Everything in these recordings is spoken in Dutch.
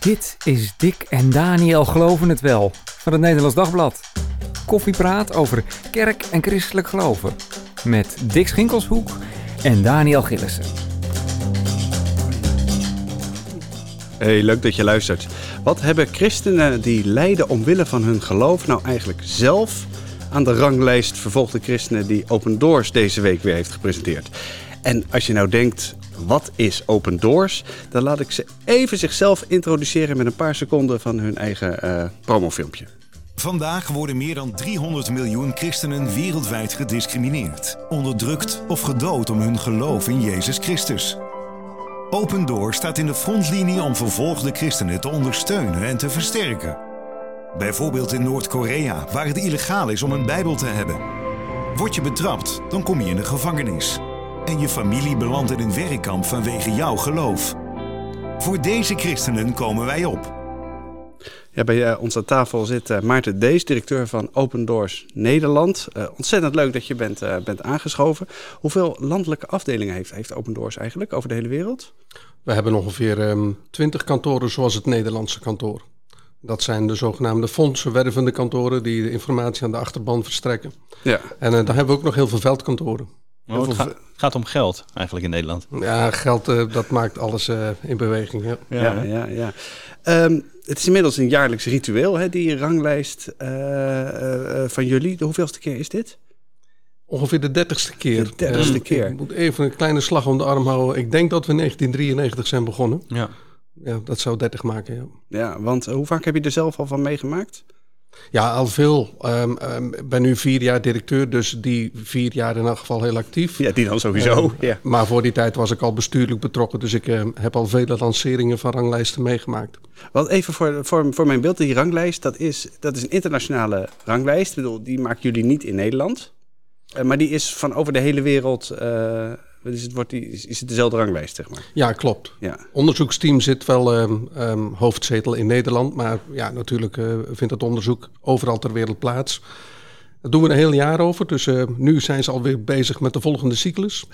Dit is Dick en Daniel Geloven het Wel van het Nederlands Dagblad. Koffiepraat over kerk en christelijk geloven. Met Dick Schinkelshoek en Daniel Gillissen. Hey, leuk dat je luistert. Wat hebben christenen die lijden omwille van hun geloof nou eigenlijk zelf aan de ranglijst vervolgde christenen die Open Doors deze week weer heeft gepresenteerd? En als je nou denkt, wat is Open Doors? Dan laat ik ze even zichzelf introduceren met een paar seconden van hun eigen uh, promofilmpje. Vandaag worden meer dan 300 miljoen christenen wereldwijd gediscrimineerd, onderdrukt of gedood om hun geloof in Jezus Christus. Open Door staat in de frontlinie om vervolgde christenen te ondersteunen en te versterken. Bijvoorbeeld in Noord-Korea, waar het illegaal is om een Bijbel te hebben. Word je betrapt, dan kom je in de gevangenis. En je familie belandt in een werkkamp vanwege jouw geloof. Voor deze christenen komen wij op. Ja, bij uh, ons aan tafel zit uh, Maarten Dees, directeur van Open Doors Nederland. Uh, ontzettend leuk dat je bent, bent aangeschoven. Hoeveel landelijke afdelingen heeft, heeft Open Doors eigenlijk over de hele wereld? We hebben ongeveer um, 20 kantoren zoals het Nederlandse kantoor. Dat zijn de zogenaamde fondsenwervende kantoren die de informatie aan de achterban verstrekken. Ja. En dan hebben we ook nog heel veel veldkantoren. Oh, het, gaat, gaat, om geld eigenlijk in Nederland. Ja, geld dat maakt alles in beweging. Ja, ja, ja. ja. Um, het is inmiddels een jaarlijks ritueel, hè, die ranglijst uh, uh, van jullie. De hoeveelste keer is dit? Ongeveer de dertigste keer. De dertigste uh, keer. Ik moet even een kleine slag om de arm houden. Ik denk dat we in 1993 zijn begonnen. Ja. Ja, dat zou 30 maken, ja. Ja, want hoe vaak heb je er zelf al van meegemaakt? Ja, al veel. Um, um, ben nu vier jaar directeur, dus die vier jaar in elk geval heel actief. Ja, die dan sowieso. Uh, ja. Maar voor die tijd was ik al bestuurlijk betrokken, dus ik heb al vele lanceringen van ranglijsten meegemaakt. Want even voor, voor, voor mijn beeld, die ranglijst, dat is, dat is een internationale ranglijst. Ik bedoel, die maken jullie niet in Nederland. Uh, maar die is van over de hele wereld is het, wordt die, is het dezelfde ranglijst, zeg maar? Ja, klopt. Ja. Onderzoeksteam zit wel um, um, hoofdzetel in Nederland. Maar ja, natuurlijk uh, vindt het onderzoek overal ter wereld plaats. Dat doen we een heel jaar over. Dus uh, nu zijn ze alweer bezig met de volgende cyclus.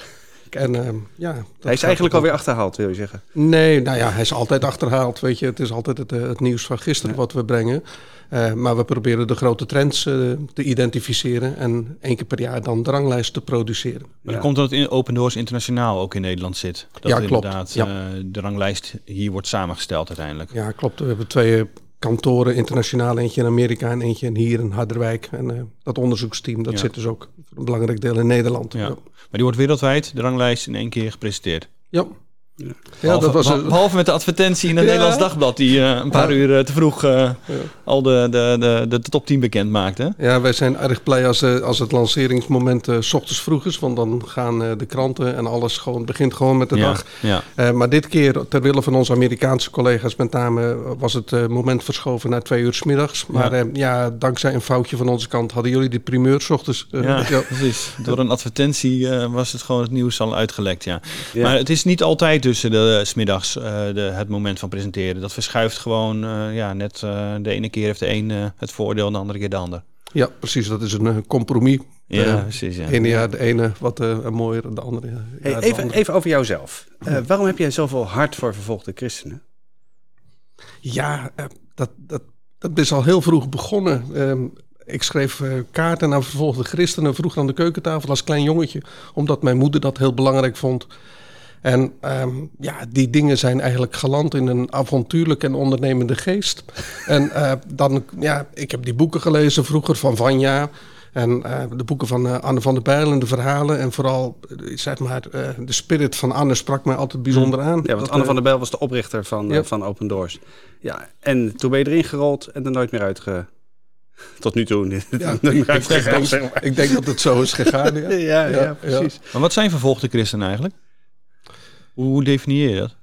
En, uh, ja, hij is eigenlijk alweer achterhaald, wil je zeggen? Nee, nou ja, hij is altijd achterhaald. Weet je, het is altijd het, het nieuws van gisteren wat we brengen. Uh, maar we proberen de grote trends uh, te identificeren en één keer per jaar dan de ranglijst te produceren. Maar dan komt dat in Open Doors internationaal ook in Nederland zit. Dat ja, klopt. inderdaad ja. Uh, de ranglijst hier wordt samengesteld uiteindelijk. Ja, klopt. We hebben twee kantoren internationaal, eentje in Amerika en eentje hier in Harderwijk. En dat onderzoeksteam, dat ja. zit dus ook voor een belangrijk deel in Nederland. Ja. Maar die wordt wereldwijd, de ranglijst, in één keer gepresenteerd. Ja. Ja. Behalve, dat was een... behalve met de advertentie in het ja. Nederlands Dagblad, die uh, een paar ja. uur uh, te vroeg uh, ja. al de, de, de, de top 10 bekend maakte. Ja, wij zijn erg blij als, als het lanceringsmoment s ochtends vroeg is, want dan gaan de kranten en alles gewoon, begint gewoon met de dag. maar dit keer, ter wille van onze Amerikaanse collega's met name, was het moment verschoven naar twee uur s middags. Maar ja. dankzij een foutje van onze kant hadden jullie de primeur s ochtends. ja, precies. Door een advertentie was het gewoon het nieuws al uitgelekt, ja. Maar het is niet altijd tussen de smiddags uh, de, het moment van presenteren. Dat verschuift gewoon, uh, ja, net uh, de ene keer heeft de een het voordeel en de andere keer de ander. Ja, precies. Dat is een compromis. Ja, precies. Ja. Ene jaar de ene wat mooier dan de andere. Hey, even, andere. even over jouzelf. waarom heb jij zoveel hart voor vervolgde christenen? Ja, dat, dat, dat is al heel vroeg begonnen. Ehm, ik schreef kaarten aan vervolgde christenen vroeg aan de keukentafel als klein jongetje. Omdat mijn moeder dat heel belangrijk vond. En um, ja, die dingen zijn eigenlijk geland in een avontuurlijk en ondernemende geest. en uh, dan, ja, ik heb die boeken gelezen vroeger van Vanja. En uh, de boeken van uh, Anne van der Bijl en de verhalen. En vooral, zeg maar, de spirit van Anne sprak mij altijd bijzonder aan. Ja, want dat, Anne van der Bijl was de oprichter van, ja. van Open Doors. Ja, en toen ben je erin gerold en er nooit meer uitge... Tot nu toe. Ja, ik, denk, ik, denk, dat het zo is gegaan. Ja, ja, ja, ja precies. Maar wat zijn vervolgde christenen eigenlijk? Hoe definieer je dat?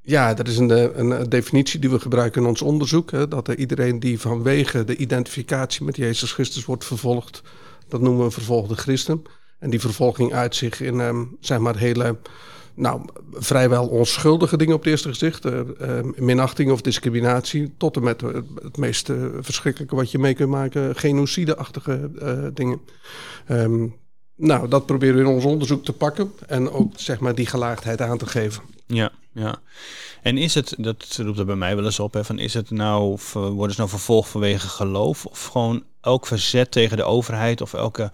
Ja, dat is een, een, definitie die we gebruiken in ons onderzoek. Hè, dat er iedereen die vanwege de identificatie met Jezus Christus wordt vervolgd, dat noemen we vervolgde christen. En die vervolging uit zich in, um, zeg maar, hele, nou, vrijwel onschuldige dingen op het eerste gezicht. Uh, minachting of discriminatie, tot en met het meest verschrikkelijke wat je mee kunt maken, genocide-achtige dingen. Um, nou, dat proberen we in ons onderzoek te pakken en ook zeg maar die gelaagdheid aan te geven. Ja, Ja. En is het, dat roept er bij mij wel eens op, hè, van is het nou, worden ze nou vervolgd vanwege geloof of gewoon elk verzet tegen de overheid of elke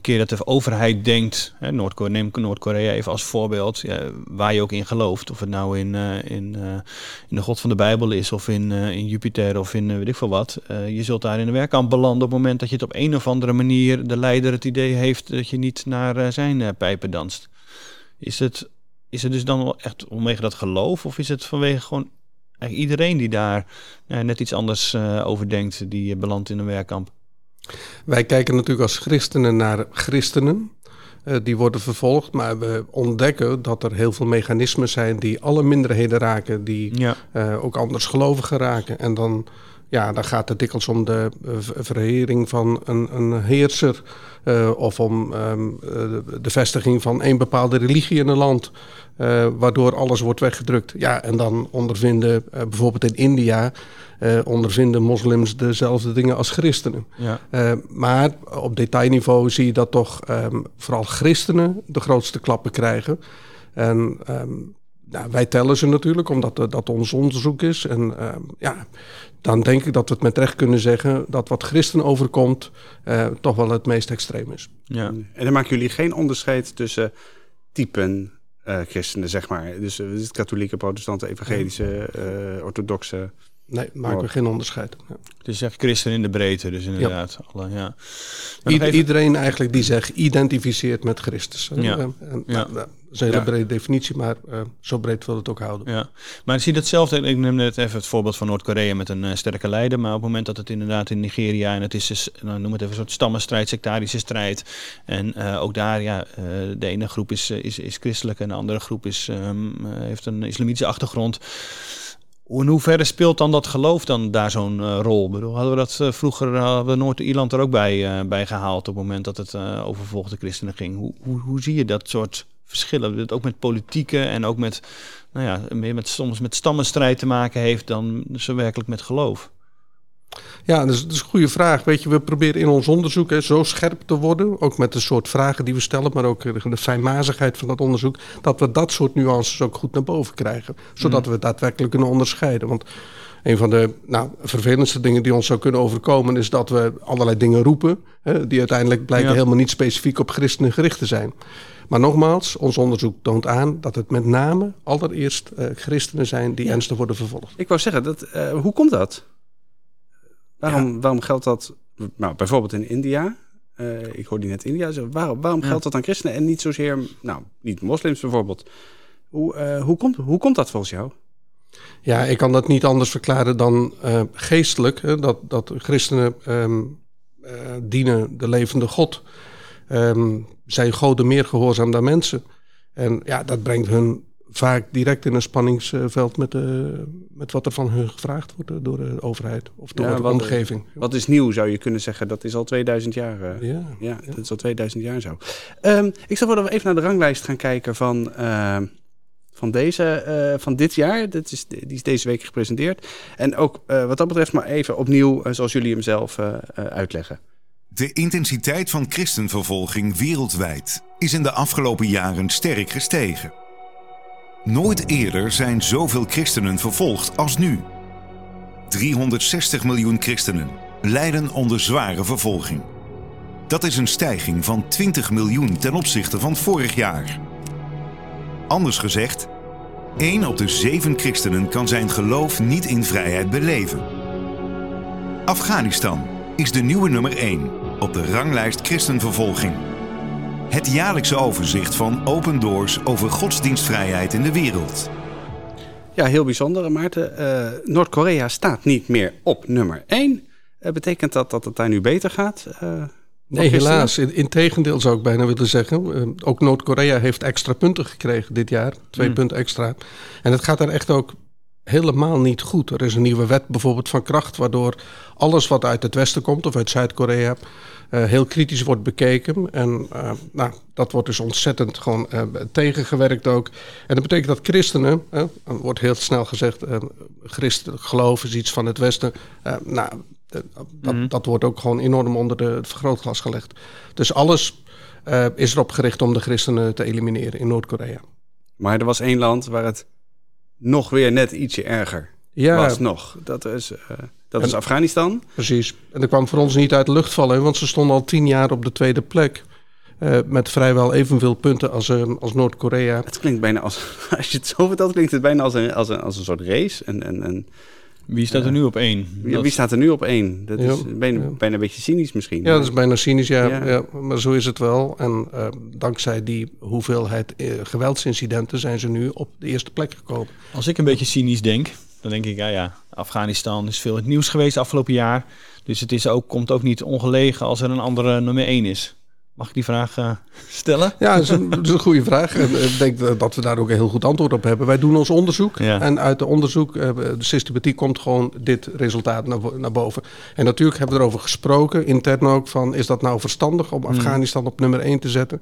keer dat de overheid denkt, Noord-Korea, neem Noord-Korea even als voorbeeld, ja, waar je ook in gelooft. Of het nou in, uh, in, uh, in de God van de Bijbel is, of in, in Jupiter, of in weet ik veel wat. je zult daar in de werkkamp belanden op het moment dat je het op een of andere manier, de leider het idee heeft dat je niet naar zijn pijpen danst. Is het, is het dus dan echt vanwege dat geloof, of is het vanwege gewoon iedereen die daar net iets anders over denkt, die belandt in een werkkamp? Wij kijken natuurlijk als christenen naar christenen. Uh, die worden vervolgd, maar we ontdekken dat er heel veel mechanismen zijn die alle minderheden raken, die ja. uh, ook anders gelovigen raken. En dan, ja, dan gaat het dikwijls om de uh, verhering van een, een heerser of om um, de vestiging van een bepaalde religie in een land. waardoor alles wordt weggedrukt. Ja, en dan ondervinden bijvoorbeeld in India ondervinden moslims dezelfde dingen als christenen. Ja. Uh, maar op detailniveau zie je dat toch um, vooral christenen de grootste klappen krijgen. En um, nou, wij tellen ze natuurlijk, omdat dat ons onderzoek is. En uh, ja, dan denk ik dat we het met recht kunnen zeggen dat wat christen overkomt uh, toch wel het meest extreem is. Ja. En dan maken jullie geen onderscheid tussen typen uh, christenen, zeg maar. Dus katholieke, protestanten, evangelische, orthodoxe. Nee, maken we geen onderscheid. Ja. Het is echt christen in de breedte, dus inderdaad. Ja. Alle, ja. Iedereen eigenlijk die zich identificeert met Christus. Ja. En, en, ja. Nou, dat is een hele brede definitie, maar uh, zo breed wil het ook houden. Ja. Maar ik zie hetzelfde, ik neem net even het voorbeeld van Noord-Korea met een uh, sterke leider, maar op het moment dat het inderdaad in Nigeria, en het is dus, nou, noem het even een soort stammenstrijd, sectarische strijd, en uh, ook daar, ja, de ene groep is, is, is christelijk en de andere groep is, um, heeft een islamitische achtergrond. In hoeverre speelt dan dat geloof dan daar zo'n uh, rol? Ik bedoel, hadden we dat uh, vroeger, hadden we Noord-Ierland er ook bij, uh, bij gehaald op het moment dat het over vervolgde christenen ging. Hoe, hoe, hoe zie je dat soort verschillen? Dat ook met politieke en ook met, nou ja, meer met, soms met stammenstrijd te maken heeft dan zo werkelijk met geloof? Ja, dat is, dat is, een goede vraag. Weet je, we proberen in ons onderzoek hè, zo scherp te worden, ook met de soort vragen die we stellen, maar ook de fijnmazigheid van dat onderzoek, dat we dat soort nuances ook goed naar boven krijgen, zodat mm. we daadwerkelijk kunnen onderscheiden. Want een van de nou, vervelendste dingen die ons zou kunnen overkomen is dat we allerlei dingen roepen, hè, die uiteindelijk blijken helemaal niet specifiek op christenen gericht te zijn. Maar nogmaals, ons onderzoek toont aan dat het met name allereerst uh, christenen zijn die ernstig worden vervolgd. Ik wou zeggen, dat, uh, hoe komt dat? Waarom, waarom geldt dat nou, bijvoorbeeld in India? Uh, ik hoorde net India zeggen. Waarom, waarom geldt dat aan christenen en niet zozeer, nou, niet moslims bijvoorbeeld? Hoe, uh, hoe, komt, hoe komt dat volgens jou? Ja, ik kan dat niet anders verklaren dan uh, geestelijk. Hè, dat, dat christenen um, dienen de levende God. Um, zijn goden meer gehoorzaam dan mensen. En ja, dat brengt hun vaak direct in een spanningsveld met, de, eh, met wat er van hun gevraagd wordt door de overheid of door de omgeving. Wat is nieuw, zou je kunnen zeggen? Dat is al 2000 jaar. Uh, ja, ja, dat is al 2000 jaar zo. Um, ik zou willen even naar de ranglijst gaan kijken van, uh, van, deze, uh, van dit jaar. Dat is, die is deze week gepresenteerd. En ook wat dat betreft maar even opnieuw, zoals jullie hem zelf uitleggen. De intensiteit van christenvervolging wereldwijd is in de afgelopen jaren sterk gestegen. Nooit eerder zijn zoveel christenen vervolgd als nu. 360 miljoen christenen lijden onder zware vervolging. Dat is een stijging van 20 miljoen ten opzichte van vorig jaar. Anders gezegd, 1 op de 7 christenen kan zijn geloof niet in vrijheid beleven. Afghanistan is de nieuwe nummer 1 op de ranglijst christenvervolging. Het jaarlijkse overzicht van Open Doors over godsdienstvrijheid in de wereld. Ja, heel bijzonder, Maarten. Uh, Noord-Korea staat niet meer op nummer 1. Uh, eh, betekent dat dat het daar nu beter gaat? Uh, nee, helaas. In, integendeel zou ik bijna willen zeggen. ook Noord-Korea heeft extra punten gekregen dit jaar. Twee hmm. punten extra. En het gaat daar echt ook helemaal niet goed. Er is een nieuwe wet bijvoorbeeld van kracht... waardoor alles wat uit het westen komt of uit Zuid-Korea... Uh, heel kritisch wordt bekeken. En uh, nou, dat wordt dus ontzettend gewoon uh, tegengewerkt ook. En dat betekent dat christenen, wordt heel snel gezegd, christen geloof is iets van het Westen. nou, dat, mm dat, wordt ook gewoon enorm onder de, het vergrootglas gelegd. Dus alles is erop gericht om de christenen te elimineren in Noord-Korea. Maar er was één land waar het nog weer net ietsje erger Ja, was nog. Dat is, eh, dat is Afghanistan. precies. En dat kwam voor ons niet uit de lucht vallen, want ze stonden al tien jaar op de tweede plek. Eh, met vrijwel evenveel punten als, eh, als Noord-Korea. Het klinkt bijna als, als je het zo vertelt, klinkt het bijna als een, als een, als een soort race. En, en, en, Wie staat er nu op één? wie, staat er nu op één? Dat Ja, is bijna, ja. bijna een beetje cynisch misschien. Ja, dat is bijna cynisch, ja. Ja. ja. maar zo is het wel. En eh, dankzij die hoeveelheid eh, geweldsincidenten zijn ze nu op de eerste plek gekomen. Als ik een beetje cynisch denk, dan denk ik, ja ja, Afghanistan is veel in het nieuws geweest afgelopen jaar. Dus het is ook, komt ook niet ongelegen als er een andere nummer één is. Mag ik die vraag eh, stellen? Ja, dat is een, dat is een goede vraag. En ik denk dat- we daar ook een heel goed antwoord op hebben. Wij doen ons onderzoek. Ja. En uit de onderzoek, eh, de systematiek, komt gewoon dit resultaat naar, bo- naar boven. En natuurlijk hebben we erover gesproken, intern ook, van is dat nou verstandig om Afghanistan op nummer 1 te zetten?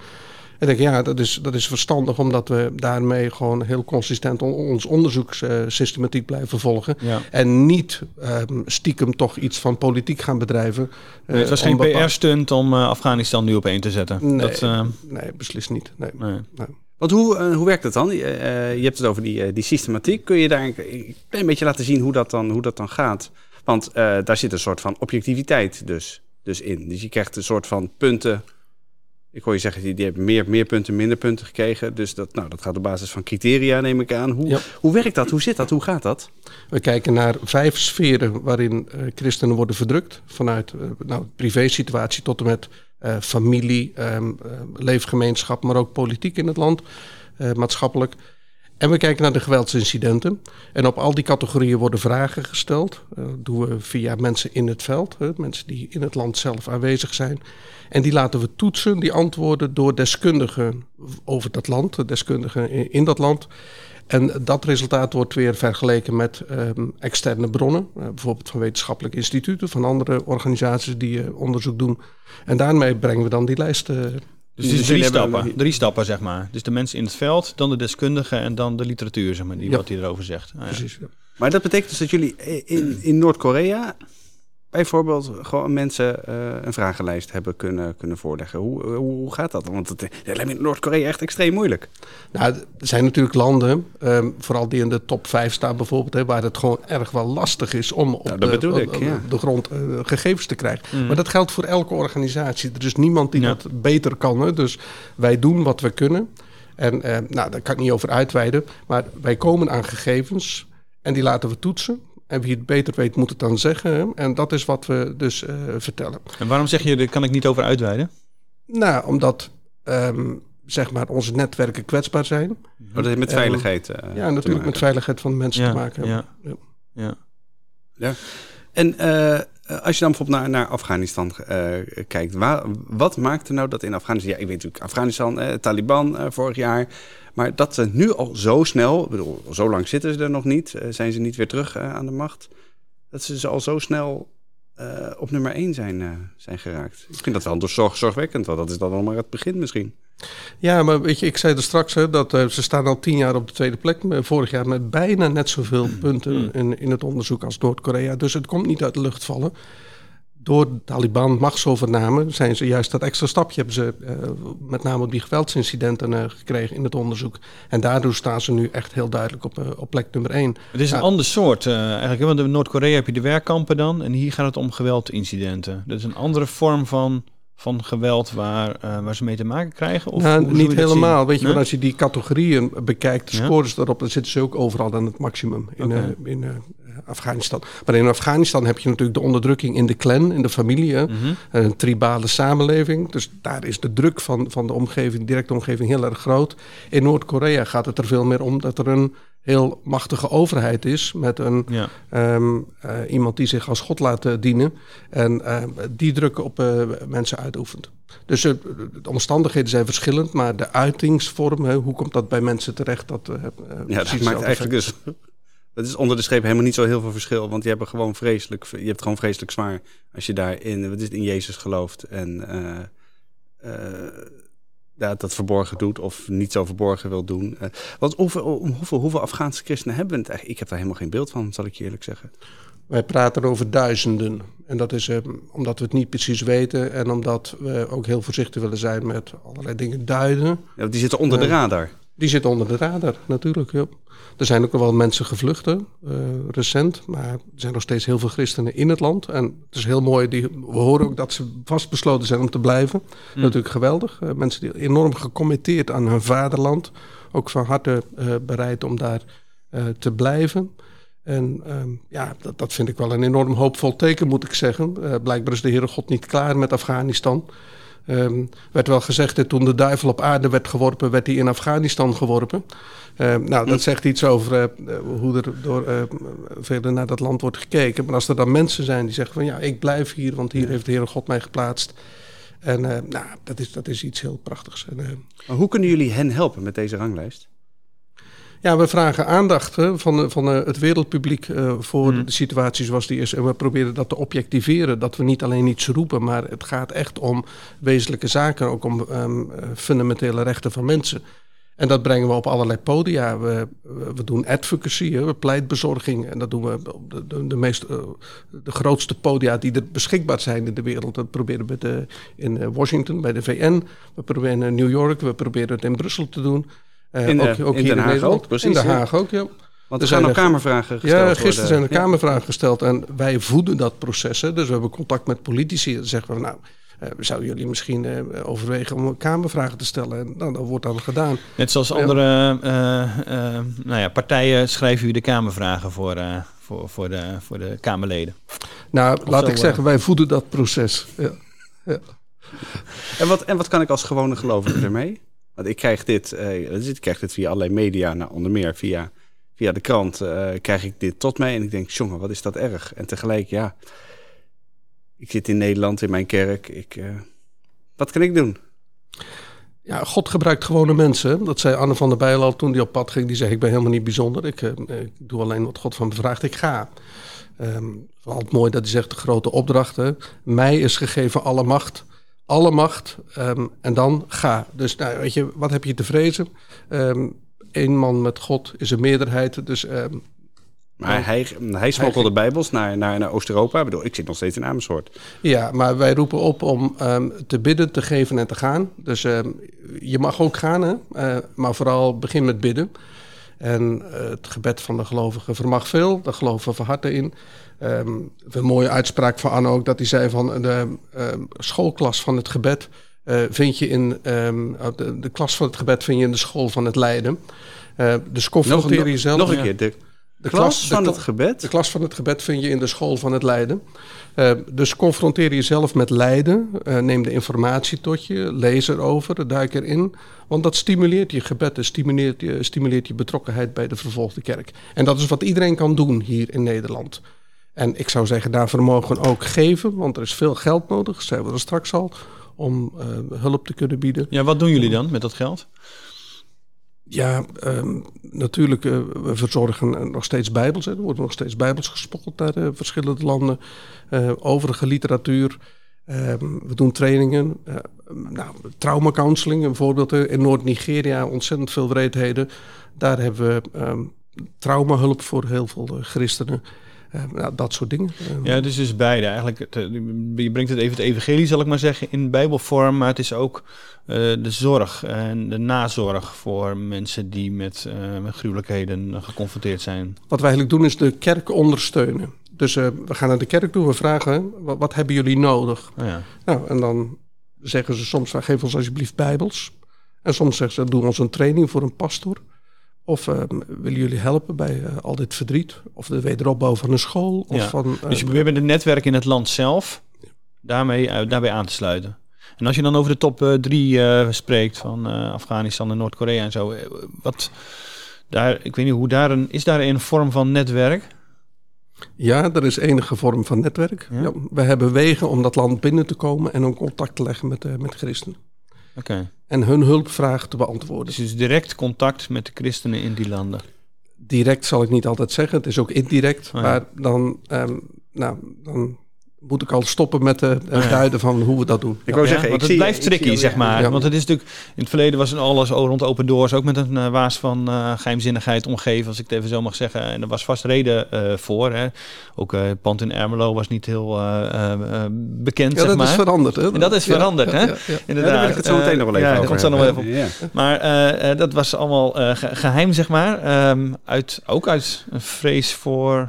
En ik denk, ja, dat is, dat is verstandig, omdat we daarmee gewoon heel consistent on- ons onderzoekssystematiek blijven volgen. Ja. En niet ehm, stiekem toch iets van politiek gaan bedrijven. Nee, het was eh, geen PR-stunt om eh, Afghanistan nu op één te zetten. Nee, Dat, eh, nee, beslist niet. Nee. nee. Want hoe, eh, hoe werkt dat dan? Je, je hebt het over die, eh, die systematiek. Kun je daar een, klein beetje laten zien hoe dat dan, hoe dat dan gaat? Want eh, daar zit een soort van objectiviteit dus, dus in. Dus je krijgt een soort van punten. Ik hoor je zeggen, die, die hebben meer, meer punten, minder punten gekregen. Dus dat, nou, dat gaat op basis van criteria, neem ik aan. Hoe, Ja. hoe werkt dat? Hoe zit dat? Hoe gaat dat? We kijken naar vijf sferen waarin eh, christenen worden verdrukt. Vanuit eh nou, privé-situatie tot en met eh, familie, ehm, eh, leefgemeenschap, maar ook politiek in het land, maatschappelijk. En we kijken naar de geweldsincidenten. En op al die categorieën worden vragen gesteld. Eh, Dat doen we via mensen in het veld, mensen die in het land zelf aanwezig zijn. En die laten we toetsen, die antwoorden, door deskundigen over dat land, de deskundigen in, dat land. En dat resultaat wordt weer vergeleken met ehm, externe bronnen, eh, bijvoorbeeld van wetenschappelijke instituten, van andere organisaties die eh, onderzoek doen. En daarmee brengen we dan die lijst. eh, Dus het is drie stappen, drie stappen zeg maar. Dus de mensen in het veld, dan de deskundigen en dan de literatuur zeg maar, die Ja. wat hij erover zegt. Ah, ja. precies. ja. Maar dat betekent dus dat jullie in, in Noord-Korea bijvoorbeeld gewoon mensen eh, een vragenlijst hebben kunnen, kunnen voorleggen. Hoe, hoe, hoe gaat dat? Want het, lijkt me in Noord-Korea echt extreem moeilijk. Nou, er zijn natuurlijk landen, ehm, vooral die in de top 5 staan bijvoorbeeld, hè, waar het gewoon erg wel lastig is om op Nou, dat de, bedoel ik, op- ja. de grond eh, gegevens te krijgen. Mm. Maar dat geldt voor elke organisatie. Er is niemand die Ja. dat beter kan. Hè. Dus wij doen wat we kunnen. En eh, nou, daar kan ik niet over uitweiden. Maar wij komen aan gegevens en die laten we toetsen. En wie het beter weet, moet het dan zeggen. En dat is wat we dus eh, vertellen. En waarom zeg je, daar kan ik niet over uitweiden? Nou, omdat ehm, zeg maar onze netwerken kwetsbaar zijn. Oh, dat heeft met veiligheid. eh, Ja, natuurlijk met veiligheid van de mensen Ja, te maken hebben. ja. Ja. Ja. En eh, als je dan bijvoorbeeld naar, naar Afghanistan eh, kijkt, waar, wat maakte nou dat in Afghanistan, ja, ik weet natuurlijk Afghanistan, eh, Taliban eh, vorig jaar, maar dat ze nu al zo snel, ik bedoel, zo lang zitten ze er nog niet, eh, zijn ze niet weer terug eh, aan de macht, dat ze ze al zo snel eh, op nummer 1 zijn, eh, zijn geraakt. Ik vind dat wel door zorg, zorgwekkend, want dat is dan nog maar het begin misschien. Ja, maar weet je, ik zei er straks hè, dat ze staan al tien jaar op de tweede plek. Vorig jaar met bijna net zoveel Mm. punten in, in het onderzoek als Noord-Korea. Dus het komt niet uit de lucht vallen. Door de Taliban machtsovername zijn ze juist dat extra stapje hebben ze eh, met name op die geweldsincidenten eh, gekregen in het onderzoek. En daardoor staan ze nu echt heel duidelijk op, eh, op plek nummer één. Het is een Ja. ander soort eigenlijk. Want in Noord-Korea heb je de werkkampen dan. En hier gaat het om geweldincidenten. Dat is een andere vorm van, van geweld waar, waar ze mee te maken krijgen? Of nou, niet helemaal. Weet je, Nee? als je die categorieën bekijkt, de Ja. scores daarop, dan zitten ze ook overal aan het maximum in, in Afghanistan. Maar in Afghanistan heb je natuurlijk de onderdrukking in de clan, in de familie. Mhm. Een tribale samenleving. Dus daar is de druk van, van de omgeving, directe omgeving, heel erg groot. In Noord-Korea gaat het er veel meer om dat er een heel machtige overheid is. Met een, Ja. ehm, eh, iemand die zich als God laat eh, dienen. En eh, die druk op eh, mensen uitoefent. Dus de omstandigheden zijn verschillend, maar de uitingsvorm, hè, hoe komt dat bij mensen terecht? Dat, Ja, dat maakt eigenlijk dus. Het is onder de streep helemaal niet zo heel veel verschil. Want je hebt gewoon vreselijk, je hebt gewoon vreselijk zwaar als je daar in, wat is het, in Jezus gelooft. En eh, ja, dat verborgen doet of niet zo verborgen wil doen. Eh, want hoeveel, hoeveel, hoeveel Afghaanse christenen hebben we het eigenlijk? Ik heb daar helemaal geen beeld van, zal ik je eerlijk zeggen. Wij praten over duizenden. En dat is omdat we het niet precies weten en omdat we ook heel voorzichtig willen zijn met allerlei dingen duiden. Ja, die zitten onder de radar. Die zit onder de radar, natuurlijk. Ja. Er zijn ook wel mensen gevlucht, uh, recent. Maar er zijn nog steeds heel veel christenen in het land. En het is heel mooi, die, we horen ook dat ze vastbesloten zijn om te blijven. Mm. Natuurlijk geweldig. Uh, mensen die enorm gecommitteerd aan hun vaderland. Ook van harte uh, bereid om daar te blijven. En um, ja, dat, dat, vind ik wel een enorm hoopvol teken, moet ik zeggen. blijkbaar is de Heere God niet klaar met Afghanistan. Um, werd wel gezegd dat toen de duivel op aarde werd geworpen, werd hij in Afghanistan geworpen. Um, nou, dat hm. zegt iets over uh, hoe er door uh, verder naar dat land wordt gekeken. Maar als er dan mensen zijn die zeggen van ja, ik blijf hier, want hier heeft de Heere God mij geplaatst. En nou, dat is, dat is iets heel prachtigs. En, maar hoe kunnen jullie hen helpen met deze ranglijst? Ja, we vragen aandacht hè, van, van uh, het wereldpubliek uh, voor mm. de situatie zoals die is. En we proberen dat te objectiveren. Dat we niet alleen iets roepen, maar het gaat echt om wezenlijke zaken. Ook om um, fundamentele rechten van mensen. En dat brengen we op allerlei podia. We, we doen advocacy, hè, pleitbezorging. En dat doen we op de, de, de, meest, de grootste podia die er beschikbaar zijn in de wereld. Dat proberen we de, in Washington, bij de VN. We proberen in New York. We proberen het in Brussel te doen. Uh, in, ook, ook in hier Den Haag in ook, precies. In Den Haag ook, ja. Want er zijn ook kamervragen gesteld Ja, gisteren zijn er kamervragen gesteld en wij voeden dat proces. Hè. Dus we hebben contact met politici. Dan zeggen we, nou, uh, zouden jullie misschien uh, overwegen om kamervragen te stellen? En nou, dat wordt dan gedaan. Net zoals andere uh, nou ja, partijen schrijven u de kamervragen voor, voor, voor, de, voor de Kamerleden. Nou, of laat zo, ik zeggen, wij voeden dat proces. Ja. ja. En, wat, en wat kan ik als gewone gelovige ermee? Want ik krijg dit, uh, ik krijg dit via allerlei media, nou, onder meer via, via de krant, uh, krijg ik dit tot mij. En ik denk, jongen, wat is dat erg? En tegelijk, ja, ik zit in Nederland, in mijn kerk. Ik, uh, wat kan ik doen? Ja, God gebruikt gewone mensen. Dat zei Anne van der Bijl al toen die op pad ging. Die zei, ik ben helemaal niet bijzonder. Ik, ik doe alleen wat God van me vraagt. Ik ga. Um, altijd mooi dat hij zegt, de grote opdrachten. Mij is gegeven alle macht alle macht um, en dan ga. Dus nou, weet je, wat heb je te vrezen? Um, Eén man met God is een meerderheid, dus... Um, maar hij, hij smokkelde Bijbels naar, naar, naar Oost-Europa. Ik bedoel, ik zit nog steeds in Amersfoort. Ja, maar wij roepen op om te bidden, te geven en te gaan. Dus je mag ook gaan, hè? Uh, maar vooral begin met bidden. En uh, het gebed van de gelovigen vermag veel. Daar geloven we van harte in. Um, een mooie uitspraak van Anne ook, dat hij zei van de um, schoolklas van het gebed uh, vind je in um, de, de, klas van het gebed vind je in de school van het lijden. Uh, dus confronteer jezelf. Nog een keer, de, de klas, van de, het gebed? De klas van het gebed vind je in de school van het lijden. Uh, dus confronteer jezelf met lijden. Uh, neem de informatie tot je. Lees erover. Duik erin. Want dat stimuleert je gebed. Dat stimuleert je, stimuleert je betrokkenheid bij de vervolgde kerk. En dat is wat iedereen kan doen hier in Nederland. En ik zou zeggen, daarvoor mogen we ook geven, want er is veel geld nodig, zeiden we er straks al, om uh, hulp te kunnen bieden. Ja, wat doen jullie dan met dat geld? Ja, um, natuurlijk, uh, we verzorgen nog steeds bijbels. Hè. Er worden nog steeds bijbels gespokkeld naar uh, verschillende landen. overige literatuur. Um, we doen trainingen. nou, traumacounseling, een voorbeeld. In Noord-Nigeria ontzettend veel wreedheden. Daar hebben we um, traumahulp voor heel veel christenen. Uh, nou, dat soort dingen. Ja, dus is beide. Eigenlijk, je brengt het even het evangelie, zal ik maar zeggen, in bijbelvorm. Maar het is ook de zorg en de nazorg voor mensen die met, met gruwelijkheden geconfronteerd zijn. Wat wij eigenlijk doen is de kerk ondersteunen. Dus we gaan naar de kerk toe, we vragen, wat, wat hebben jullie nodig? Oh ja. Nou, en dan zeggen ze soms, geef ons alsjeblieft bijbels. En soms zeggen ze, doe ons een training voor een pastor. Of uh, willen jullie helpen bij uh, al dit verdriet? Of de wederopbouw van een school? Of ja. van, uh, dus je probeert met het netwerk in het land zelf daarmee, daarbij aan te sluiten. En als je dan over de top drie spreekt van Afghanistan en Noord-Korea en zo. Wat daar, ik weet niet hoe daar een, is daar een vorm van netwerk? Ja, er is enige vorm van netwerk. Ja? Ja, we hebben wegen om dat land binnen te komen en om contact te leggen met, met christenen. Okay. En hun hulpvraag te beantwoorden. Dus, dus direct contact met de christenen in die landen? Direct zal ik niet altijd zeggen. Het is ook indirect. Oh, ja. Maar dan, um, nou, dan moet ik al stoppen met het duiden van hoe we dat doen. Ik wou zeggen, want ik het zie, blijft ik tricky, zie- zeg maar. Ja. Want het is natuurlijk, in het verleden was het alles rond open doors, ook met een eh, waas van eh, geheimzinnigheid omgeven, als ik het even zo mag zeggen. En er was vast reden eh, voor. Hè. Ook eh, het pand in Ermelo was niet heel eh, eh, eh, bekend, Ja, zeg dat maar. is veranderd. Hè? En dat is Ja, veranderd, ja, hè? ja, ja. Ja, Inderdaad. daar wil ik het zo meteen nog wel even ja, over komt zo nog wel even hebben. op. Ja. Maar eh, eh, dat was allemaal eh, ge- geheim, zeg maar. Ehm, uit, ook uit een vrees voor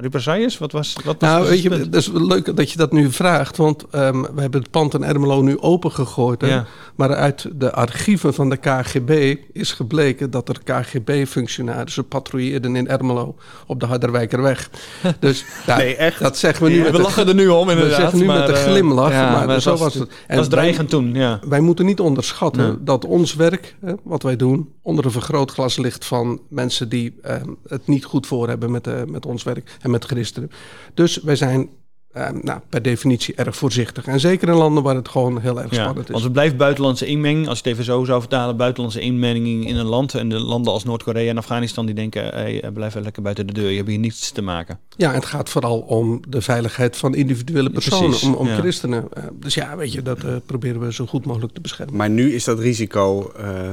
represailles? Wat was, wat was Nou, het weet je, het is leuk dat je dat nu vraagt. Want ehm, we hebben het pand in Ermelo nu opengegooid. Hè? Ja. Maar uit de archieven van de KGB is gebleken dat er KGB-functionarissen patrouilleerden in Ermelo op de Harderwijkerweg. Dus ja, Nee, echt? dat zeggen we nu. met we lachen er nu om, we inderdaad. zeggen nu maar, met een eh, glimlach, ja, maar, het zo was het. Het En was wij- dreigend toen, ja. Wij moeten niet onderschatten Nee. dat ons werk, hè, wat wij doen, onder een vergrootglas ligt van mensen die ehm, het niet goed voor hebben met, eh, met ons werk en met christenen. Dus wij zijn ehm, nou, per definitie erg voorzichtig. En zeker in landen waar het gewoon heel erg Ja, spannend is. want het blijft buitenlandse inmenging. Als je het even zo zou vertalen, buitenlandse inmenging in een land. En de landen als Noord-Korea en Afghanistan die denken, hey, eh, blijf even lekker buiten de deur. Je hebt hier niets te maken. Ja, het gaat vooral om de veiligheid van individuele personen, Precies, om, om ja. christenen. Eh, dus ja, weet je, dat eh, proberen we zo goed mogelijk te beschermen. Maar nu is dat risico eh,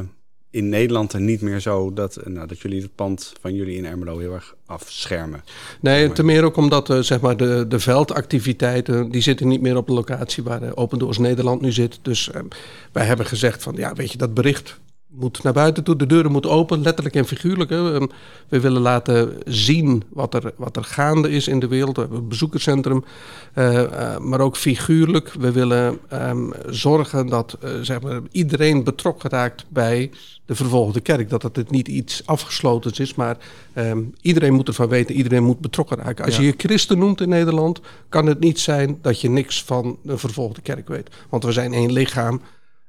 in Nederland er niet meer zo dat, nou, dat jullie het pand van jullie in Ermelo heel erg afschermen. Nee, te meer ook omdat eh, zeg maar de, de veldactiviteiten... die zitten niet meer op de locatie waar Open Doors Nederland nu zit. Dus eh, wij hebben gezegd van, ja, weet je, dat bericht moet naar buiten toe. De deuren moeten open, letterlijk en figuurlijk. Hè. Ehm, We willen laten zien wat er, wat er gaande is in de wereld. We hebben een bezoekerscentrum, eh, eh, maar ook figuurlijk. We willen ehm, zorgen dat eh, zeg maar, iedereen betrokken raakt bij de vervolgde kerk. Dat het niet iets afgesloten is, maar ehm, iedereen moet ervan weten. Iedereen moet betrokken raken. Als Ja. je je christen noemt in Nederland, kan het niet zijn dat je niks van de vervolgde kerk weet. Want we zijn één lichaam.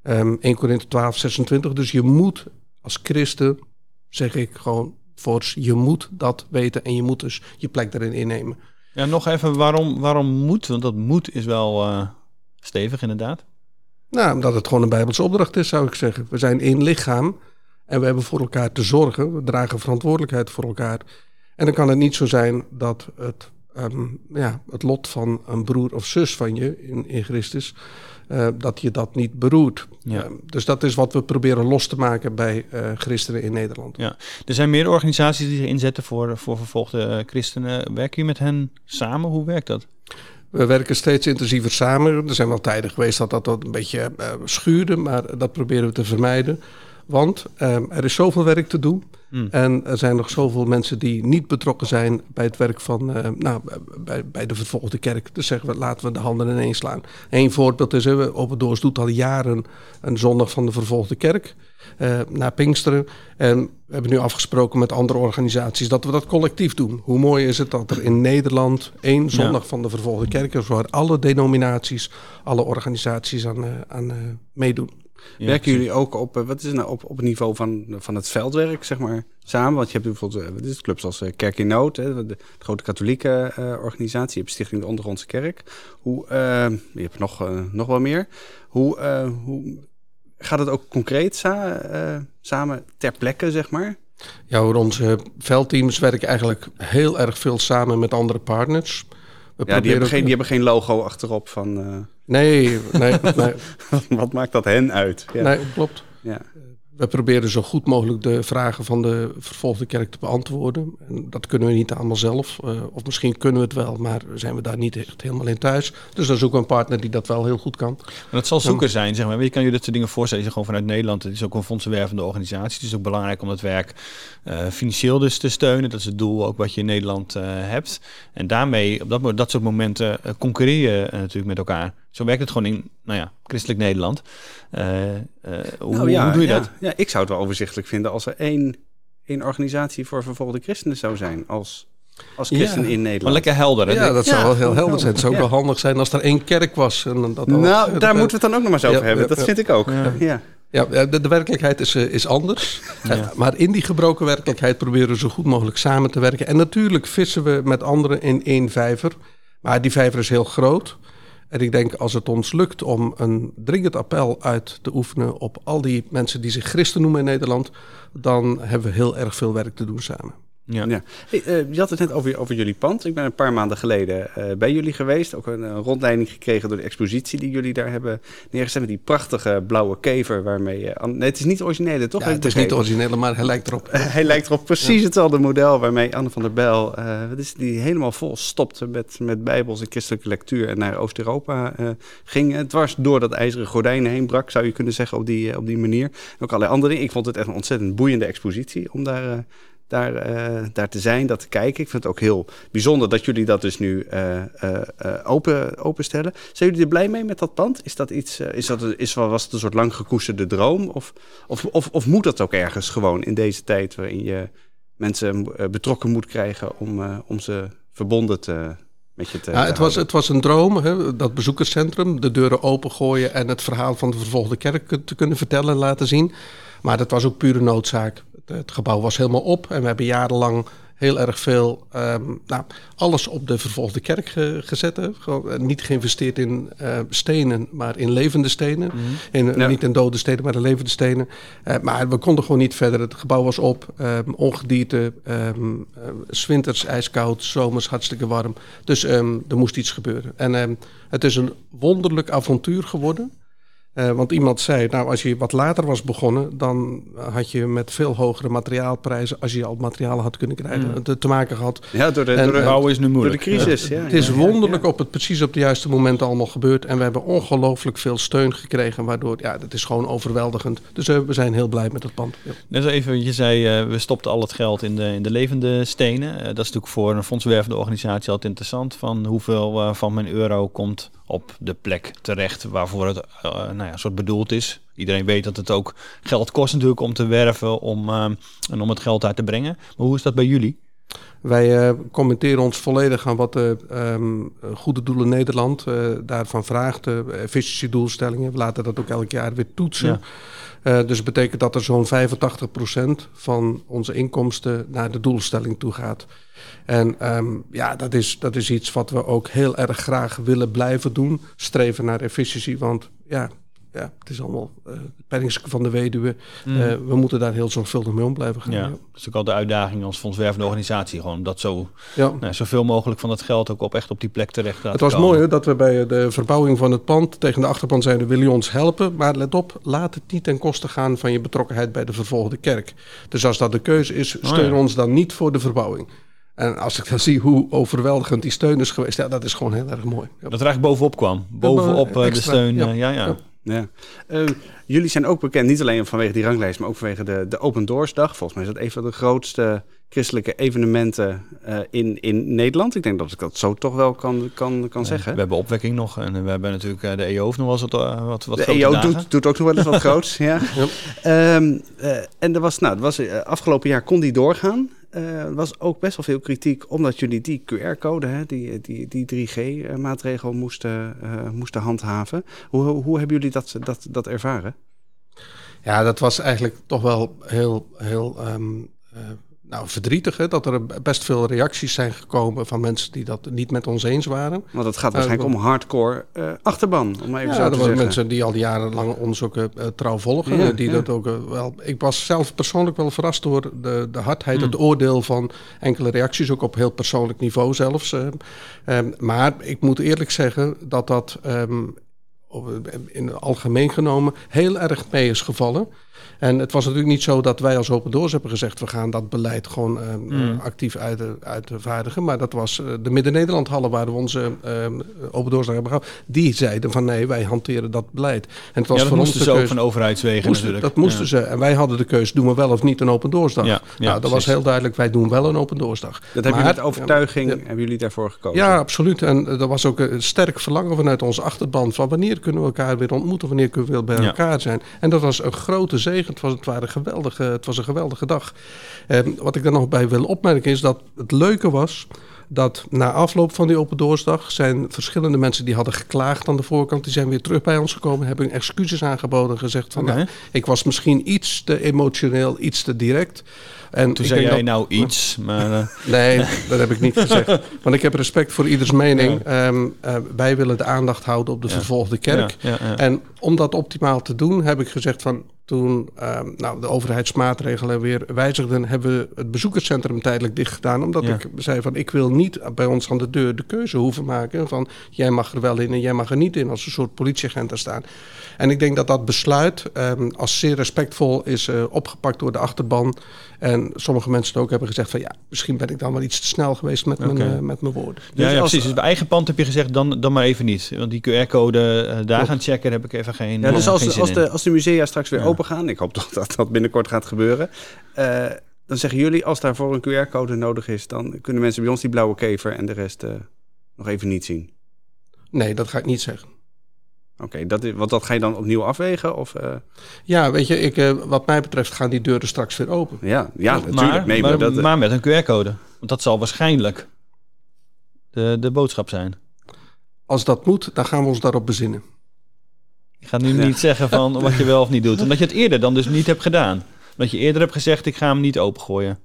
Ehm 1 Korinthe 12, 26. Dus je moet als christen, zeg ik gewoon fors, je moet dat weten en je moet dus je plek daarin innemen. Ja, nog even, waarom, waarom moet? Want dat moet is wel eh, stevig, inderdaad. Nou, omdat het gewoon een Bijbelse opdracht is, zou ik zeggen. We zijn één lichaam en we hebben voor elkaar te zorgen. We dragen verantwoordelijkheid voor elkaar. En dan kan het niet zo zijn dat het, ehm, ja, het lot van een broer of zus van je in, in Christus, eh, dat je dat niet beroert. Ja. Ehm, dus dat is wat we proberen los te maken bij eh, christenen in Nederland. Ja. Er zijn meer organisaties die zich inzetten voor, voor vervolgde eh, christenen. Werken jullie met hen samen? Hoe werkt dat? We werken steeds intensiever samen. Er zijn wel tijden geweest dat dat, dat een beetje eh, schuurde, maar dat proberen we te vermijden. Want ehm, er is zoveel werk te doen. Hmm. En er zijn nog zoveel mensen die niet betrokken zijn bij het werk van, eh, nou, bij, bij de vervolgde kerk. Dus zeggen we, laten we de handen ineens slaan. Eén voorbeeld is, hè, Open Doors doet al jaren een zondag van de vervolgde kerk. eh naar Pinksteren. En we hebben nu afgesproken met andere organisaties dat we dat collectief doen. Hoe mooi is het dat er in Nederland één zondag van de vervolgde kerk is... waar alle denominaties, alle organisaties aan, eh, aan eh, meedoen. Ja, Werken jullie ook op, eh, wat is het nou, op, op het niveau van, van het veldwerk, zeg maar, samen? Want je hebt bijvoorbeeld, eh, wat is het, clubs als eh, Kerk in Nood, hè, de, grote katholieke organisatie. Je hebt Stichting de Ondergrondse Kerk. Hoe, je hebt nog, nog wel meer. Hoe, hoe gaat het ook concreet sa- samen ter plekke, zeg maar? Ja, hoor, onze veldteams werken eigenlijk heel erg veel samen met andere partners. Ja, die hebben, geen, die hebben geen logo achterop van, eh, Nee, nee, nee, wat maakt dat hen uit? Ja. nee, klopt. Ja. We proberen zo goed mogelijk de vragen van de vervolgde kerk te beantwoorden. En dat kunnen we niet allemaal zelf. eh, of misschien kunnen we het wel, maar zijn we daar niet echt helemaal in thuis. Dus dan zoeken we een partner die dat wel heel goed kan. Maar dat zal zoeken zijn, zeg maar. Je kan je dit soort dingen voorstellen. Je gewoon vanuit Nederland. Het is ook een fondsenwervende organisatie. Het is ook belangrijk om dat werk eh, financieel dus te steunen. Dat is het doel ook wat je in Nederland eh, hebt. En daarmee, op dat, dat soort momenten, concurreer je natuurlijk met elkaar. Zo werkt het gewoon in, nou ja, christelijk Nederland. Eh, eh, hoe, Nou ja, hoe doe je ja, dat? Ja, ik zou het wel overzichtelijk vinden als er één, één organisatie voor vervolgde christenen zou zijn. Als, als christen Ja. in Maar Nederland. lekker helder, hè? Ja, dat Ja, zou wel heel helder zijn. Het zou ook ja. wel handig zijn als er één kerk was. En dat nou, daar moeten we het dan ook nog maar eens over Ja, hebben. Dat ja. vind ik ook. Ja. Ja. Ja, de, de werkelijkheid is, eh, is anders. Ja. Maar in die gebroken werkelijkheid proberen we zo goed mogelijk samen te werken. En natuurlijk vissen we met anderen in één vijver. Maar die vijver is heel groot. En ik denk als het ons lukt om een dringend appel uit te oefenen op al die mensen die zich christen noemen in Nederland, dan hebben we heel erg veel werk te doen samen. Ja. ja. Hey, uh, je had het net over, over jullie pand. Ik ben een paar maanden geleden uh, bij jullie geweest. Ook een, een, rondleiding gekregen door de expositie die jullie daar hebben neergezet. Met die prachtige blauwe kever waarmee je... nee, het is niet originele, toch? Ja, het is niet originele, maar hij lijkt erop. hij lijkt erop precies ja. hetzelfde model waarmee Anne van der Bijl... wat is die helemaal vol stopte met, met bijbels en christelijke lectuur... en naar Oost-Europa ging. Het was door dat ijzeren gordijnen heen brak, zou je kunnen zeggen, op die, op die manier. Ook allerlei andere dingen. Ik vond het echt een ontzettend boeiende expositie om daar daar, uh, daar te zijn, dat te kijken. Ik vind het ook heel bijzonder dat jullie dat dus nu uh, uh, open, openstellen. Zijn jullie er blij mee met dat pand? Is dat iets, is dat, is, was het een soort lang gekoesterde droom? Of, of, of, of moet dat ook ergens gewoon in deze tijd waarin je mensen betrokken moet krijgen om, om ze verbonden te, met je te, ja, het, was, het was een droom, hè, dat bezoekerscentrum, de deuren opengooien en het verhaal van de vervolgde kerk te kunnen vertellen en laten zien. Maar dat was ook pure noodzaak het gebouw was helemaal op en we hebben jarenlang heel erg veel, um, nou, alles op de vervolgde kerk gezet. Gewoon, uh, niet geïnvesteerd in uh, stenen, maar in levende stenen. Mm -hmm. in, ja. Niet in dode stenen, maar in levende stenen. Uh, maar we konden gewoon niet verder. Het gebouw was op, um, ongedierte, um, zwinters ijskoud, zomers hartstikke warm. Dus er moest iets gebeuren. En het is een wonderlijk avontuur geworden. Uh, want iemand zei, nou als je wat later was begonnen, dan had je met veel hogere materiaalprijzen, als je al materiaal had kunnen krijgen, mm. te, te, maken gehad. Ja, door de, en, door de bouw is nu moeilijk. Door de crisis. Ja, het is wonderlijk op het precies op de juiste moment allemaal gebeurd. En we hebben ongelooflijk veel steun gekregen, waardoor, ja, dat is gewoon overweldigend. Dus uh, we zijn heel blij met het pand. Net even, je zei, uh, we stopten al het geld in de, in de levende stenen. dat is natuurlijk voor een fondswervende organisatie altijd interessant, van hoeveel van mijn euro komt op de plek terecht waarvoor het uh, nou ja, soort bedoeld is. Iedereen weet dat het ook geld kost natuurlijk om te werven om, uh, en om het geld uit te brengen. Maar hoe is dat bij jullie? Wij uh, commenteren ons volledig aan wat de um, Goede Doelen Nederland daarvan vraagt. De efficiëntiedoelstellingen. We laten dat ook elk jaar weer toetsen. Ja. Uh, dus betekent dat er zo'n 85% van onze inkomsten naar de doelstelling toe gaat. En um, ja, dat is, dat is iets wat we ook heel erg graag willen blijven doen. Streven naar efficiëntie, want ja, ja, het is allemaal uh, het van de weduwe. Mm. Uh, we moeten daar heel zorgvuldig mee om blijven gaan. Ja, ja. dat is ook al de uitdaging als fondswervende organisatie. Gewoon dat zo, ja. nou, zoveel mogelijk van het geld ook op echt op die plek terecht gaat Het was komen. mooi hè, dat we bij de verbouwing van het pand tegen de achterpand zeiden... wil je ons helpen? Maar let op, laat het niet ten koste gaan van je betrokkenheid bij de vervolgde kerk. Dus als dat de keuze is, steun oh, ons dan niet voor de verbouwing. En als ik dan zie hoe overweldigend die steun is geweest, ja, dat is gewoon heel erg mooi. Dat er eigenlijk bovenop kwam. Bovenop de steun. Ja, ja. Ja. Uh, jullie zijn ook bekend, niet alleen vanwege die ranglijst, maar ook vanwege de, de Open Doors Dag. Volgens mij is dat een van de grootste christelijke evenementen uh, in, in Nederland. Ik denk dat ik dat zo toch wel kan, kan, kan zeggen. We hebben opwekking nog en we hebben natuurlijk de EO nog wel eens wat, wat, wat De EO doet, doet, ook nog wel eens wat groots, ja. ja. Um, en er was, nou, er was, afgelopen jaar kon die doorgaan. Er uh, was ook best wel veel kritiek omdat jullie die QR-code, die, die, die 3G-maatregel moesten, uh, moesten handhaven. Hoe, hoe hebben jullie dat, dat, dat ervaren? Ja, dat was eigenlijk toch wel heel, heel uh, nou, verdrietig hè, dat er best veel reacties zijn gekomen van mensen die dat niet met ons eens waren. Want het gaat waarschijnlijk uh, om hardcore uh, achterban, om even ja, zo te er waren mensen die al jarenlang ons ook uh, trouw volgen. Ja, die ja. dat ook wel. Ik was zelf persoonlijk wel verrast door de, de hardheid, hmm. het oordeel van enkele reacties, ook op heel persoonlijk niveau zelfs. Um, maar ik moet eerlijk zeggen dat dat um, in het algemeen genomen heel erg mee is gevallen. En het was natuurlijk niet zo dat wij als Open Doors hebben gezegd... we gaan dat beleid gewoon uh, mm. actief uit, uitvaardigen. Maar dat was uh, de Midden-Nederland hallen waar we onze uh, Open Doors hebben gehad. Die zeiden van nee, wij hanteren dat beleid. En het was ja, voor ons de ze keuze, ook van overheidswegen moesten, natuurlijk. Dat moesten ja. ze. En wij hadden de keuze, doen we wel of niet een Open Doorsdag? Ja, ja, nou, dat was heel duidelijk, wij doen wel een Open Doorsdag. Dat hebben jullie met overtuiging, hebben jullie daarvoor gekozen? Ja, absoluut. En er was ook een sterk verlangen vanuit onze achterban... van wanneer kunnen we elkaar weer ontmoeten, wanneer kunnen we weer bij elkaar zijn. En dat was een grote zegen. Het was, het waren geweldige, het was een geweldige dag. En wat ik daar nog bij wil opmerken is dat het leuke was dat na afloop van die open doorsdag zijn verschillende mensen die hadden geklaagd aan de voorkant, die zijn weer terug bij ons gekomen, hebben excuses aangeboden, gezegd van okay. nou, ik was misschien iets te emotioneel, iets te direct. En Toen zei jij dat, nou iets, maar... Uh... Nee, dat heb ik niet gezegd. Want ik heb respect voor ieders mening. Ja. Um, uh, wij willen de aandacht houden op de ja. vervolgde kerk. Ja, en om dat optimaal te doen, heb ik gezegd van toen ehm, nou, de overheidsmaatregelen weer wijzigden, hebben we het bezoekerscentrum tijdelijk dicht gedaan. Omdat Ja. ik zei van ik wil niet bij ons aan de deur de keuze hoeven maken van jij mag er wel in en jij mag er niet in als een soort politieagent er staan. En ik denk dat dat besluit ehm, als zeer respectvol is eh, opgepakt door de achterban. En sommige mensen ook hebben gezegd van ja, misschien ben ik dan wel iets te snel geweest met, mijn, eh, met mijn woorden. Ja, Dus ja als- precies. Dus bij eigen pand heb je gezegd, dan, dan maar even niet. Want die QR-code eh, daar Klopt. gaan checken, daar heb ik even geen, Ja, dus als, geen de, zin als, de, als de musea straks weer Ja. open gaan, ik hoop toch dat dat binnenkort gaat gebeuren. eh, dan zeggen jullie, als daarvoor een QR-code nodig is, dan kunnen mensen bij ons die blauwe kever en de rest eh, nog even niet zien. Nee, dat ga ik niet zeggen. Oké, dat is want dat ga je dan opnieuw afwegen? Of, eh, Ja, weet je, ik, eh, wat mij betreft gaan die deuren straks weer open. ja, ja, maar, natuurlijk. Nee, maar, maar, dat, eh, maar met een QR-code. Want dat zal waarschijnlijk de, de boodschap zijn. Als dat moet, dan gaan we ons daarop bezinnen. Ik ga nu Ja. niet zeggen van wat je wel of niet doet. Omdat je het eerder dan dus niet hebt gedaan. Omdat je eerder hebt gezegd, ik ga hem niet opengooien.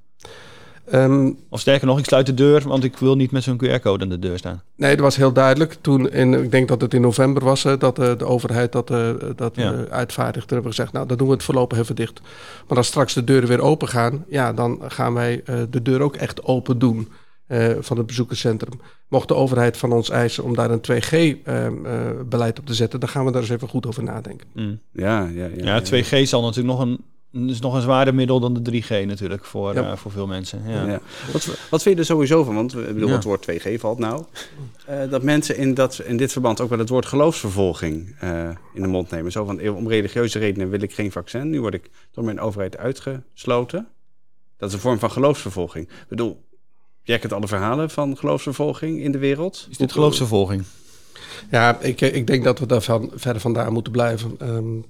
Ehm, Of sterker nog, ik sluit de deur, want ik wil niet met zo'n QR-code aan de deur staan. nee, dat was heel duidelijk. Toen, in, ik denk dat het in november was, hè, dat eh, de overheid dat, eh, dat Ja. eh, uitvaardigde. Hebben we gezegd, nou, dan doen we het voorlopig even dicht. Maar als straks de deuren weer open gaan, ja, dan gaan wij eh, de deur ook echt open doen. eh, van het bezoekerscentrum. Mocht de overheid van ons eisen om daar een 2G-beleid op te zetten, dan gaan we daar eens even goed over nadenken. Mm. ja, ja, ja, Ja, 2G zal natuurlijk nog een, is nog een zwaarder middel dan de 3G natuurlijk voor, Ja. eh, voor veel mensen. Ja. Ja. Wat, wat vind je er sowieso van? Want ik bedoel, Ja. het woord 2G valt nou. eh, dat mensen in, dat, in dit verband ook wel het woord geloofsvervolging eh, in de mond nemen. Zo van, eh, om religieuze redenen wil ik geen vaccin. Nu word ik door mijn overheid uitgesloten. Dat is een vorm van geloofsvervolging. Ik bedoel, jij kent alle verhalen van geloofsvervolging in de wereld. Is dit geloofsvervolging? Ja, ik, ik denk dat we daar van, verder vandaan moeten blijven. Ehm, eh,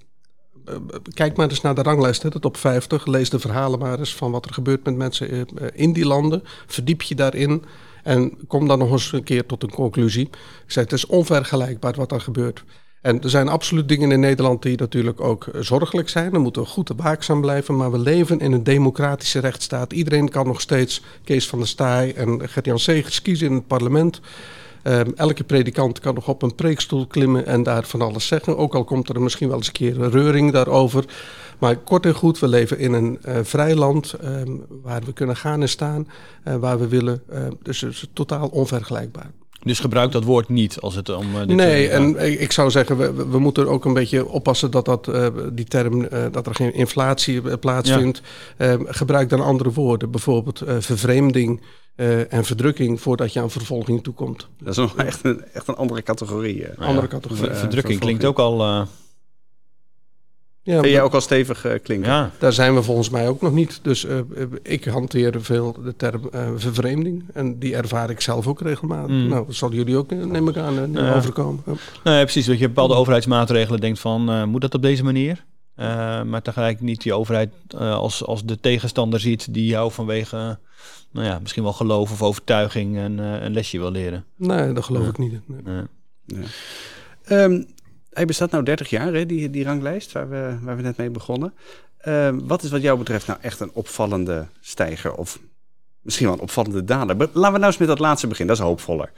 kijk maar eens naar de ranglijst, hè, de top 50. Lees de verhalen maar eens van wat er gebeurt met mensen eh, in die landen. Verdiep je daarin en kom dan nog eens een keer tot een conclusie. Ik zei, het is onvergelijkbaar wat er gebeurt. En er zijn absoluut dingen in Nederland die natuurlijk ook eh, zorgelijk zijn. Dan moeten we goed waakzaam blijven. Maar we leven in een democratische rechtsstaat. Iedereen kan nog steeds Kees van der Staaij en Gert-Jan Segers kiezen in het parlement. Ehm, elke predikant kan nog op een preekstoel klimmen en daar van alles zeggen. Ook al komt er misschien wel eens een keer een reuring daarover. Maar kort en goed, we leven in een eh, vrij land ehm, waar we kunnen gaan en staan. eh, waar we willen. Eh, dus het is totaal onvergelijkbaar. Dus gebruik dat woord niet als het om... eh, dit Nee, ja. en ik ik zou zeggen, we, we- moeten ook een beetje oppassen dat, dat eh, die term, eh, dat er geen inflatie eh, plaatsvindt. Eh, gebruik dan andere woorden, bijvoorbeeld eh, vervreemding eh, en verdrukking voordat je aan vervolging toekomt. Dat is nog echt een, echt een andere categorie. eh. Andere categorie. ver- Eh, verdrukking klinkt ook al... Ja, Vind jij ook al stevig eh, klinken? ja, daar zijn we volgens mij ook nog niet. Dus eh, eh, ik hanteer veel de term eh, vervreemding en die ervaar ik zelf ook regelmatig. Mm. Nou, dat zal jullie ook, neem ik aan, eh, Ja. overkomen. Ja. Nou ja, precies. Dat je bepaalde overheidsmaatregelen denkt van, eh, moet dat op deze manier? Eh, maar tegelijk niet die overheid eh, als, als de tegenstander ziet die jou vanwege, nou ja, misschien wel geloof of overtuiging een, eh, een lesje wil leren. Nee, dat geloof ik niet. Nee. Ja. Hij bestaat nou 30 jaar, hè, die, die ranglijst waar we, waar we net mee begonnen. Ehm, wat is wat jou betreft nou echt een opvallende stijger of misschien wel een opvallende daler? Maar Laten we nou eens met dat laatste beginnen, dat is hoopvoller.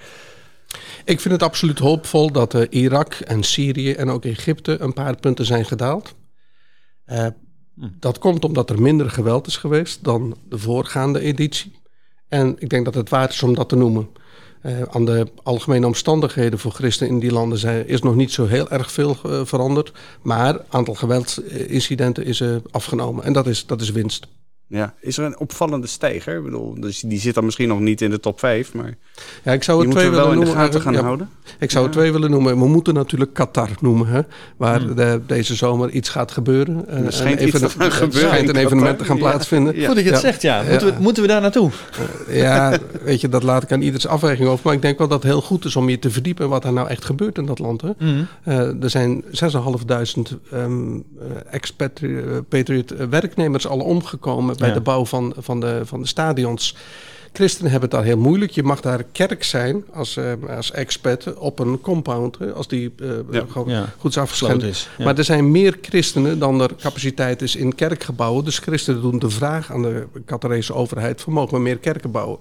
Ik vind het absoluut hoopvol dat eh, Irak en Syrië en ook Egypte een paar punten zijn gedaald. Eh, Hm. Dat komt omdat er minder geweld is geweest dan de voorgaande editie. En ik denk dat het waard is om dat te noemen. Eh, aan de algemene omstandigheden voor christenen in die landen zijn, is nog niet zo heel erg veel eh, veranderd. Maar het aantal geweldsincidenten is afgenomen. En dat is, dat is winst. Ja. Is er een opvallende stijger? Ik bedoel, dus die zit dan misschien nog niet in de top 5, maar Ja, ik zou het twee willen in de noemen. gaten gaan Ja, houden. Ik zou het Ja. twee willen noemen. We moeten natuurlijk Qatar noemen, hè, waar Hmm. de- deze zomer iets gaat gebeuren. Eh, Er schijnt een iets te er gebeuren schijnt een evenement te gaan plaatsvinden. Ja. Goed dat je het Ja. zegt, ja. Ja. Moeten, we, moeten we daar naartoe? Ja, weet je, dat laat ik aan ieders afweging over. Maar ik denk wel dat het heel goed is om je te verdiepen wat er nou echt gebeurt in dat land. Hè. Eh, er zijn 6.500 ehm expatriate eh, werknemers al omgekomen bij Ja. de bouw van, van, de, van de stadions. Christenen hebben het daar heel moeilijk. Je mag daar kerk zijn als, eh, als expat op een compound, hè, als die eh, Ja. gewoon Ja, goed is afgesloten. gesloten is. Ja. Maar er zijn meer christenen dan er capaciteit is in kerkgebouwen. Dus christenen doen de vraag aan de Qatarese overheid: van mogen we meer kerken bouwen?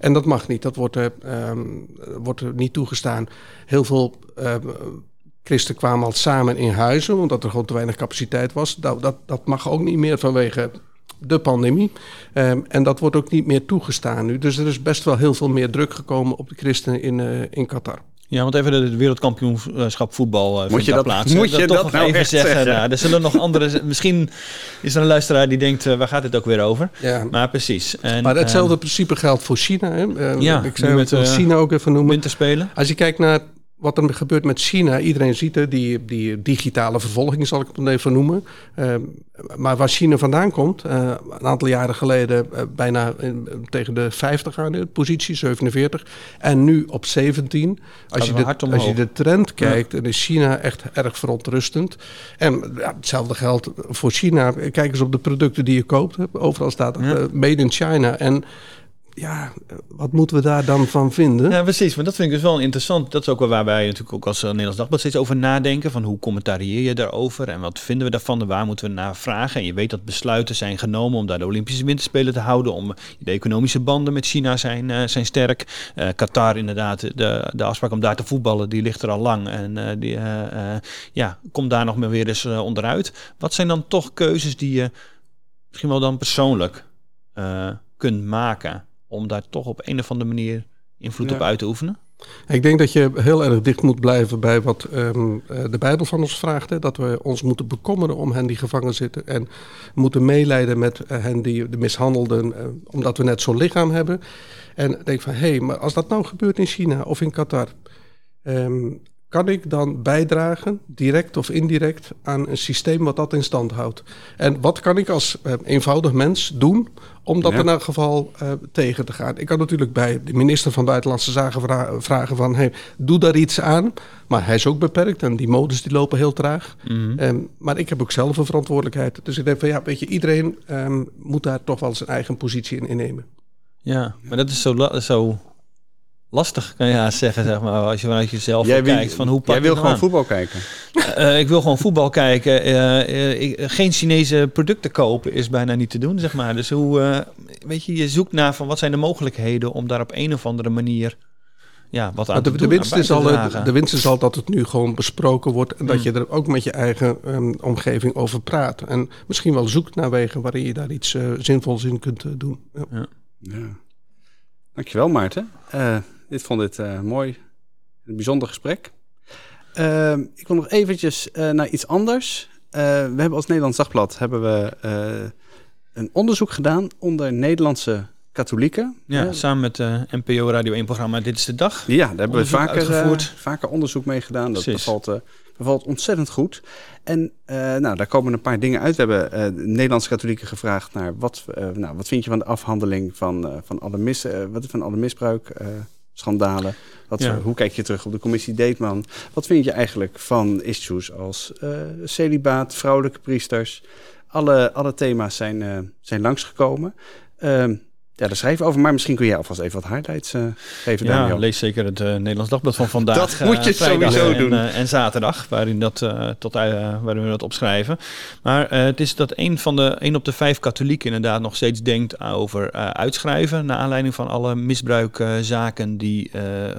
En dat mag niet. Dat wordt, eh, ehm, wordt er niet toegestaan. Heel veel eh, Christen kwamen al samen in huizen, omdat er gewoon te weinig capaciteit was. Dat, dat, dat mag ook niet meer vanwege de pandemie. Um, en dat wordt ook niet meer toegestaan nu. Dus er is best wel heel veel meer druk gekomen op de christenen in, uh, in Qatar. Ja, want even het wereldkampioenschap voetbal uh, moet je dat plaatsen. Moet je dat, dat nou even zeggen? zeggen. Nou, er zullen nog andere. misschien is er een luisteraar die denkt: uh, waar gaat het ook weer over? Ja. Maar precies. En, maar hetzelfde uh, principe geldt voor China. Hè? ja, ik zou met China ook even noemen. Winterspelen. Als je kijkt naar wat er gebeurt met China, iedereen ziet het, die, die digitale vervolging zal ik het even noemen. Uh, maar waar China vandaan komt, uh, een aantal jaren geleden uh, bijna tegen de 50 aan de positie, 47. En nu op 17. Als, je de, als je de trend kijkt, dan is China echt erg verontrustend. En ja, hetzelfde geldt voor China. Kijk eens op de producten die je koopt. Overal staat made in China. En ja, wat moeten we daar dan van vinden? Ja, precies. Maar dat vind ik dus wel interessant. Dat is ook wel waar wij natuurlijk ook als Nederlands Dagblad steeds over nadenken. Van hoe commentarieer je daarover en wat vinden we daarvan en waar moeten we naar vragen? En je weet dat besluiten zijn genomen om daar de Olympische Winterspelen te houden. Om de economische banden met China zijn, uh, zijn sterk. Uh, Qatar inderdaad, de, de afspraak om daar te voetballen, die ligt er al lang. En uh, die ja, komt daar nog maar weer eens onderuit. Wat zijn dan toch keuzes die je misschien wel dan persoonlijk kunt maken? Om daar toch op een of andere manier invloed op uit te oefenen? Ik denk dat je heel erg dicht moet blijven bij wat um, de Bijbel van ons vraagt. Hè? Dat we ons moeten bekommeren om hen die gevangen zitten. En moeten meeleiden met uh, hen die de mishandelden, uh, omdat we net zo'n lichaam hebben. En denk van, hé, hey, maar als dat nou gebeurt in China of in Qatar... Um, kan ik dan bijdragen, direct of indirect, aan een systeem wat dat in stand houdt? En wat kan ik als uh, eenvoudig mens doen om dat in elk geval uh, tegen te gaan? Ik kan natuurlijk bij de minister van Buitenlandse Zaken vra vragen van... Hey, doe daar iets aan, maar hij is ook beperkt en die modus die lopen heel traag. Mm -hmm. um, maar ik heb ook zelf een verantwoordelijkheid. Dus ik denk van ja, weet je, iedereen um, moet daar toch wel zijn eigen positie in innemen. Ja, maar dat is zo, zo lastig, kan je ja zeggen, zeg maar, als je vanuit jezelf jij kijkt. Van hoe jij wil gewoon voetbal kijken. Uh, ik wil gewoon voetbal kijken. Uh, ik, geen Chinese producten kopen is bijna niet te doen, zeg maar. Dus hoe, weet je, je zoekt naar van wat zijn de mogelijkheden om daar op een of andere manier ja, wat aan de, te de, winst is al, de, de, winst is al dat het nu gewoon besproken wordt en dat mm. je er ook met je eigen um, omgeving over praat. En misschien wel zoekt naar wegen waarin je daar iets uh, zinvols in kunt uh, doen. Ja. Ja. ja. Dankjewel Maarten. Dit vond dit uh, mooi, een bijzonder gesprek. Uh, ik wil nog eventjes uh, naar iets anders. we hebben als Nederlands Dagblad hebben we, een onderzoek gedaan onder Nederlandse katholieken. Ja, samen met de NPO Radio 1 programma Dit is de Dag. Ja, daar hebben we vaker, vaker onderzoek mee gedaan. Dat bevalt, bevalt ontzettend goed. En nou, daar komen een paar dingen uit. We hebben Nederlandse katholieken gevraagd naar wat, nou, wat vind je van de afhandeling van, van, alle, mis, wat, van alle misbruik schandalen. Wat, ja. Hoe kijk je terug op de commissie Deetman? Wat vind je eigenlijk van issues als uh, celibaat, vrouwelijke priesters? Alle, alle thema's zijn, uh, zijn langsgekomen. Uh, ja, daar schrijven over. Maar misschien kun jij alvast even wat highlights uh, geven. Ja, Daniel. lees zeker het uh, Nederlands Dagblad van vandaag. dat moet je sowieso en, doen. En zaterdag, waarin, dat, tot, waarin we dat opschrijven. Maar het is dat een, van de, een op de vijf katholieken inderdaad nog steeds denkt over uitschrijven. Naar aanleiding van alle misbruikzaken die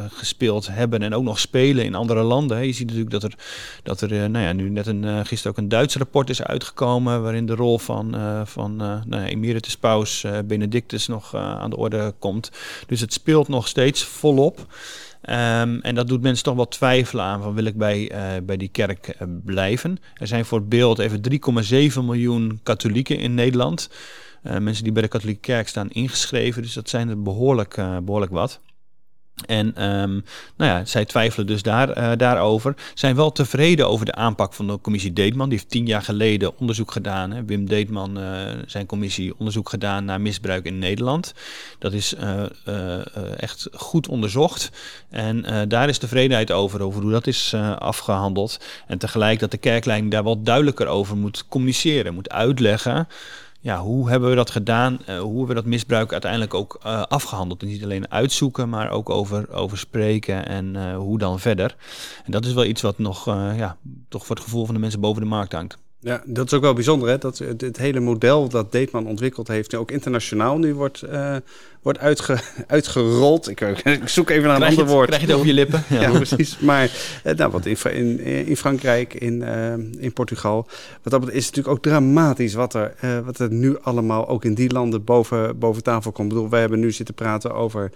gespeeld hebben en ook nog spelen in andere landen. Je ziet natuurlijk dat er, dat er nou ja, nu net een, gisteren ook een Duits rapport is uitgekomen. Waarin de rol van, van nou ja, emeritus paus Benedictus nog uh, aan de orde komt. Dus het speelt nog steeds volop. Um, en dat doet mensen toch wel twijfelen aan van wil ik bij, uh, bij die kerk uh, blijven. Er zijn voor het beeld even 3,7 miljoen katholieken in Nederland. mensen die bij de katholieke kerk staan ingeschreven. Dus dat zijn er behoorlijk, behoorlijk wat. En um, nou ja, zij twijfelen dus daar, uh, daarover. Zijn wel tevreden over de aanpak van de commissie Deetman. Die heeft tien jaar geleden onderzoek gedaan. Hè. Wim Deetman, uh, zijn commissie, onderzoek gedaan naar misbruik in Nederland. Dat is uh, echt goed onderzocht. En daar is tevredenheid over, over hoe dat is afgehandeld. En tegelijk dat de kerkleiding daar wat duidelijker over moet communiceren, moet uitleggen ja, hoe hebben we dat gedaan? Uh, hoe hebben we dat misbruik uiteindelijk ook uh, afgehandeld? Niet alleen uitzoeken, maar ook over, over spreken en uh, hoe dan verder. En dat is wel iets wat nog ja, toch voor het gevoel van de mensen boven de markt hangt. Ja, dat is ook wel bijzonder, hè? Dat het, het hele model dat Deetman ontwikkeld heeft, ook internationaal nu wordt, uh, wordt uitge, uitgerold. Ik, ik, zoek even naar een krijg ander het, woord. Krijg je het over je lippen? Ja, ja precies. Maar uh, nou, wat in, in, in Frankrijk, in, uh, in Portugal, wat dat is natuurlijk ook dramatisch wat er, wat er nu allemaal ook in die landen boven, boven tafel komt. Ik bedoel, wij hebben nu zitten praten over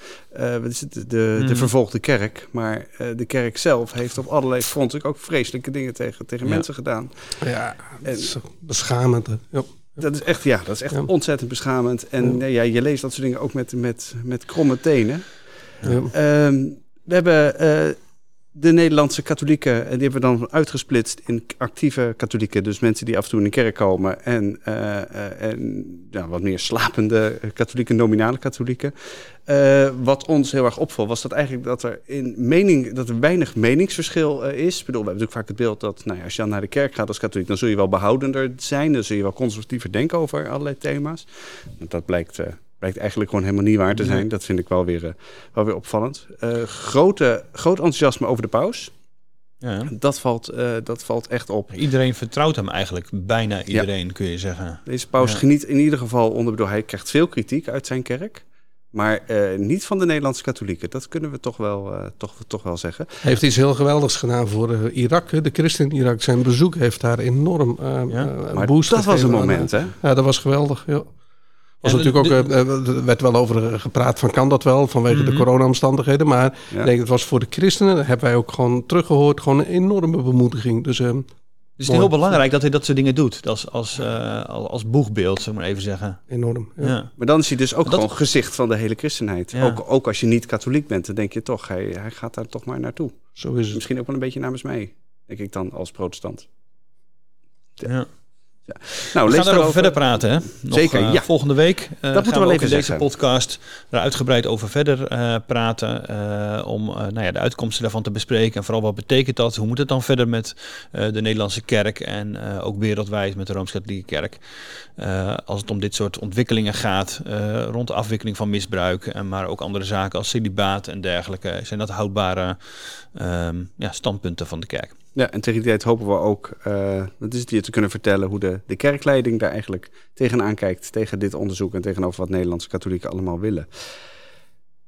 wat is het, de, de, de vervolgde kerk. Maar de kerk zelf heeft op allerlei fronten ook vreselijke dingen tegen, tegen mensen gedaan. Ja, en, beschamend. Ja. Dat is echt, ja, dat is echt ja. ontzettend beschamend. En ja. ja. je leest dat soort dingen ook met, met, met kromme tenen. Ja. Um, we hebben uh, de Nederlandse katholieken, en die hebben we dan uitgesplitst in actieve katholieken. Dus mensen die af en toe in de kerk komen. En, uh, uh, en wat meer slapende katholieken, nominale katholieken. Uh, wat ons heel erg opvalt, was dat eigenlijk dat er in mening, dat er weinig meningsverschil is. Bedoel, we hebben natuurlijk vaak het beeld dat nou ja, als je dan naar de kerk gaat als katholiek, dan zul je wel behoudender zijn. Dan zul je wel conservatiever denken over allerlei thema's. Dat blijkt, blijkt eigenlijk gewoon helemaal niet waar te zijn. Dat vind ik wel weer, wel weer opvallend. grote, groot enthousiasme over de paus. Ja. Dat, valt, uh, dat valt echt op. Iedereen vertrouwt hem eigenlijk, bijna iedereen ja. kun je zeggen. Deze paus ja. geniet in ieder geval onder, bedoel, hij krijgt veel kritiek uit zijn kerk. Maar uh, niet van de Nederlandse katholieken. Dat kunnen we toch wel, uh, toch, toch wel zeggen. Hij heeft iets heel geweldigs gedaan voor uh, Irak. Hè? De christen in Irak. Zijn bezoek heeft daar enorm ja. maar boost dat was een moment, hè? Ja, dat was geweldig. Ja. Was natuurlijk ook, er werd wel over gepraat van kan dat wel vanwege mm -hmm. de corona-omstandigheden. Maar ja. ik denk het was voor de christenen, dat hebben wij ook gewoon teruggehoord, gewoon een enorme bemoediging. Dus, uh, dus het is heel belangrijk dat hij dat soort dingen doet. Als, als, uh, als boegbeeld, zeg maar even zeggen. Enorm. Ja. Ja. Maar dan is hij dus ook dat... gewoon gezicht van de hele christenheid. Ja. Ook, ook als je niet katholiek bent, dan denk je toch, hij, hij gaat daar toch maar naartoe. Zo is het. Misschien ook wel een beetje namens mij, denk ik dan als protestant. Ja. Ja. Nou, we gaan erover verder praten. Hè? Nog, Zeker, ja. Uh, volgende week uh, dat moeten we wel even in deze zeggen. podcast er uitgebreid over verder uh, praten. om nou ja, de uitkomsten daarvan te bespreken. En vooral wat betekent dat? Hoe moet het dan verder met de Nederlandse kerk en ook wereldwijd met de Rooms-Katholieke kerk? als het om dit soort ontwikkelingen gaat rond de afwikkeling van misbruik. En maar ook andere zaken als celibaat en dergelijke. Zijn dat houdbare um, ja, standpunten van de kerk? Ja, en tegen die tijd hopen we ook, uh, dat is het hier te kunnen vertellen, hoe de, de kerkleiding daar eigenlijk tegenaan kijkt, tegen dit onderzoek en tegenover wat Nederlandse katholieken allemaal willen.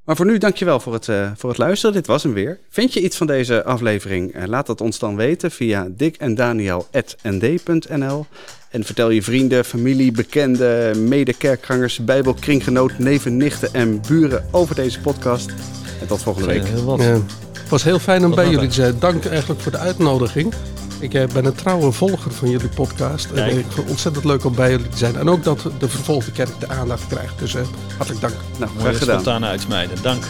Maar voor nu, dankjewel voor het, uh, voor het luisteren. Dit was hem weer. Vind je iets van deze aflevering? Uh, laat dat ons dan weten via dikendaniel.nd.nl En vertel je vrienden, familie, bekenden, medekerkgangers, bijbelkringgenoot, neven, nichten en buren over deze podcast. En tot volgende week. Het was heel fijn om bij jullie te zijn. Dank eigenlijk voor de uitnodiging. Ik ben een trouwe volger van jullie podcast. En ik vind het ontzettend leuk om bij jullie te zijn. En ook dat de vervolgde kerk de aandacht krijgt. Dus uh, hartelijk dank. Nou, graag gedaan. Uitsmijden. Dank.